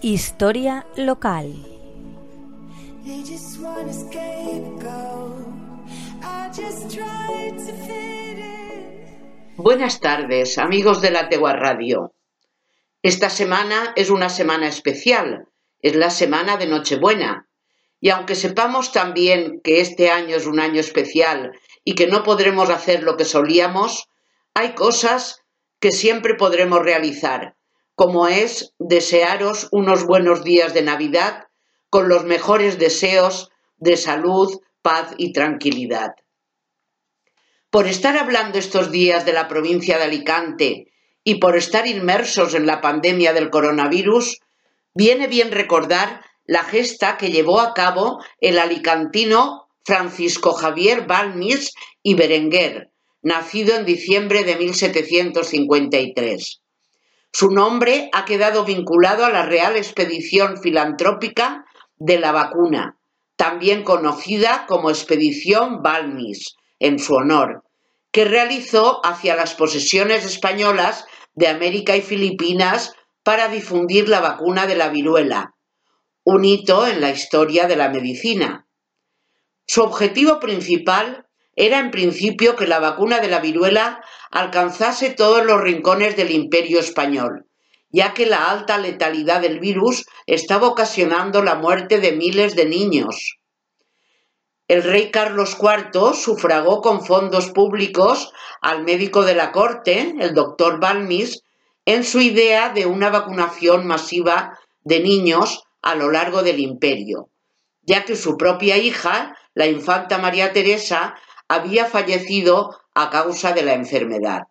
Historia local. Buenas tardes, amigos de la Tegua Radio. Esta semana es una semana especial, es la semana de Nochebuena. Y aunque sepamos también que este año es un año especial y que no podremos hacer lo que solíamos, hay cosas que siempre podremos realizar como es desearos unos buenos días de Navidad con los mejores deseos de salud, paz y tranquilidad. Por estar hablando estos días de la provincia de Alicante y por estar inmersos en la pandemia del coronavirus, viene bien recordar la gesta que llevó a cabo el alicantino Francisco Javier Balmis y Berenguer, nacido en diciembre de 1753. Su nombre ha quedado vinculado a la Real Expedición Filantrópica de la Vacuna, también conocida como Expedición Balmis, en su honor, que realizó hacia las posesiones españolas de América y Filipinas para difundir la vacuna de la viruela, un hito en la historia de la medicina. Su objetivo principal era en principio que la vacuna de la viruela alcanzase todos los rincones del imperio español, ya que la alta letalidad del virus estaba ocasionando la muerte de miles de niños. El rey Carlos IV sufragó con fondos públicos al médico de la corte, el doctor Balmis, en su idea de una vacunación masiva de niños a lo largo del imperio, ya que su propia hija, la infanta María Teresa, había fallecido a causa de la enfermedad.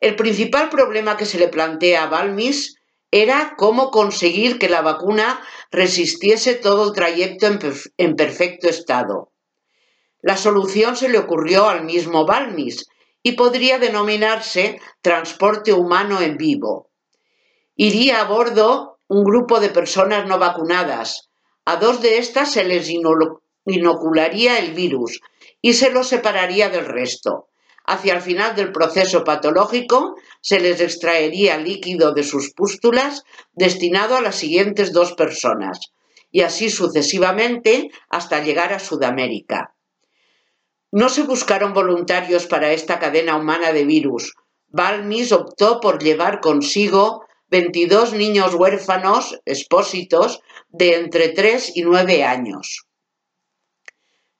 El principal problema que se le plantea a Balmis era cómo conseguir que la vacuna resistiese todo el trayecto en, perfecto estado. La solución se le ocurrió al mismo Balmis y podría denominarse transporte humano en vivo. Iría a bordo un grupo de personas no vacunadas. A dos de estas se les inocularía el virus y se los separaría del resto. Hacia el final del proceso patológico se les extraería líquido de sus pústulas destinado a las siguientes dos personas, y así sucesivamente hasta llegar a Sudamérica. No se buscaron voluntarios para esta cadena humana de virus. Balmis optó por llevar consigo 22 niños huérfanos, expósitos, de entre 3 y 9 años.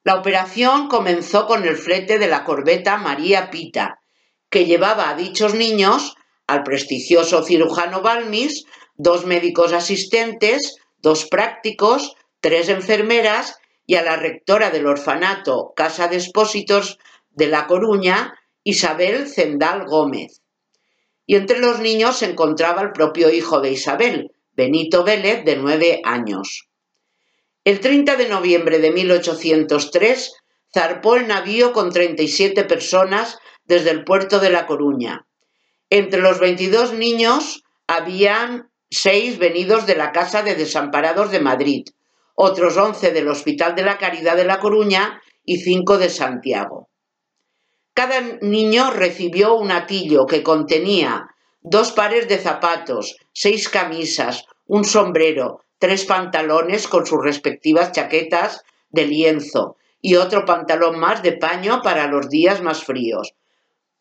La operación comenzó con el flete de la corbeta María Pita, que llevaba a dichos niños al prestigioso cirujano Balmis, dos médicos asistentes, dos prácticos, tres enfermeras y a la rectora del orfanato Casa de Expósitos de La Coruña, Isabel Zendal Gómez. Y entre los niños se encontraba el propio hijo de Isabel, Benito Vélez, de nueve años. El 30 de noviembre de 1803 zarpó el navío con 37 personas desde el puerto de La Coruña. Entre los 22 niños habían seis venidos de la Casa de Desamparados de Madrid, otros 11 del Hospital de la Caridad de La Coruña y cinco de Santiago. Cada niño recibió un atillo que contenía dos pares de zapatos, seis camisas, un sombrero, tres pantalones con sus respectivas chaquetas de lienzo y otro pantalón más de paño para los días más fríos.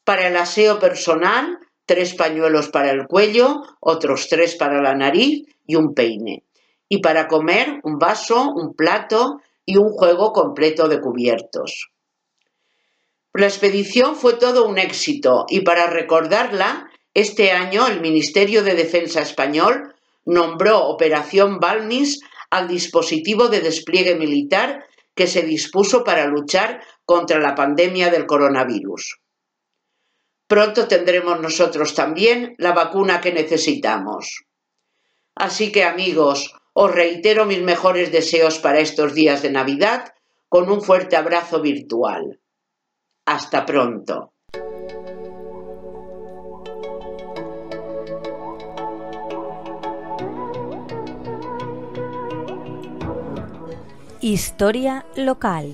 Para el aseo personal, tres pañuelos para el cuello, otros tres para la nariz y un peine. Y para comer, un vaso, un plato y un juego completo de cubiertos. La expedición fue todo un éxito y para recordarla, este año el Ministerio de Defensa español nombró Operación Balmis al dispositivo de despliegue militar que se dispuso para luchar contra la pandemia del coronavirus. Pronto tendremos nosotros también la vacuna que necesitamos. Así que amigos, os reitero mis mejores deseos para estos días de Navidad con un fuerte abrazo virtual. Hasta pronto. Historia local.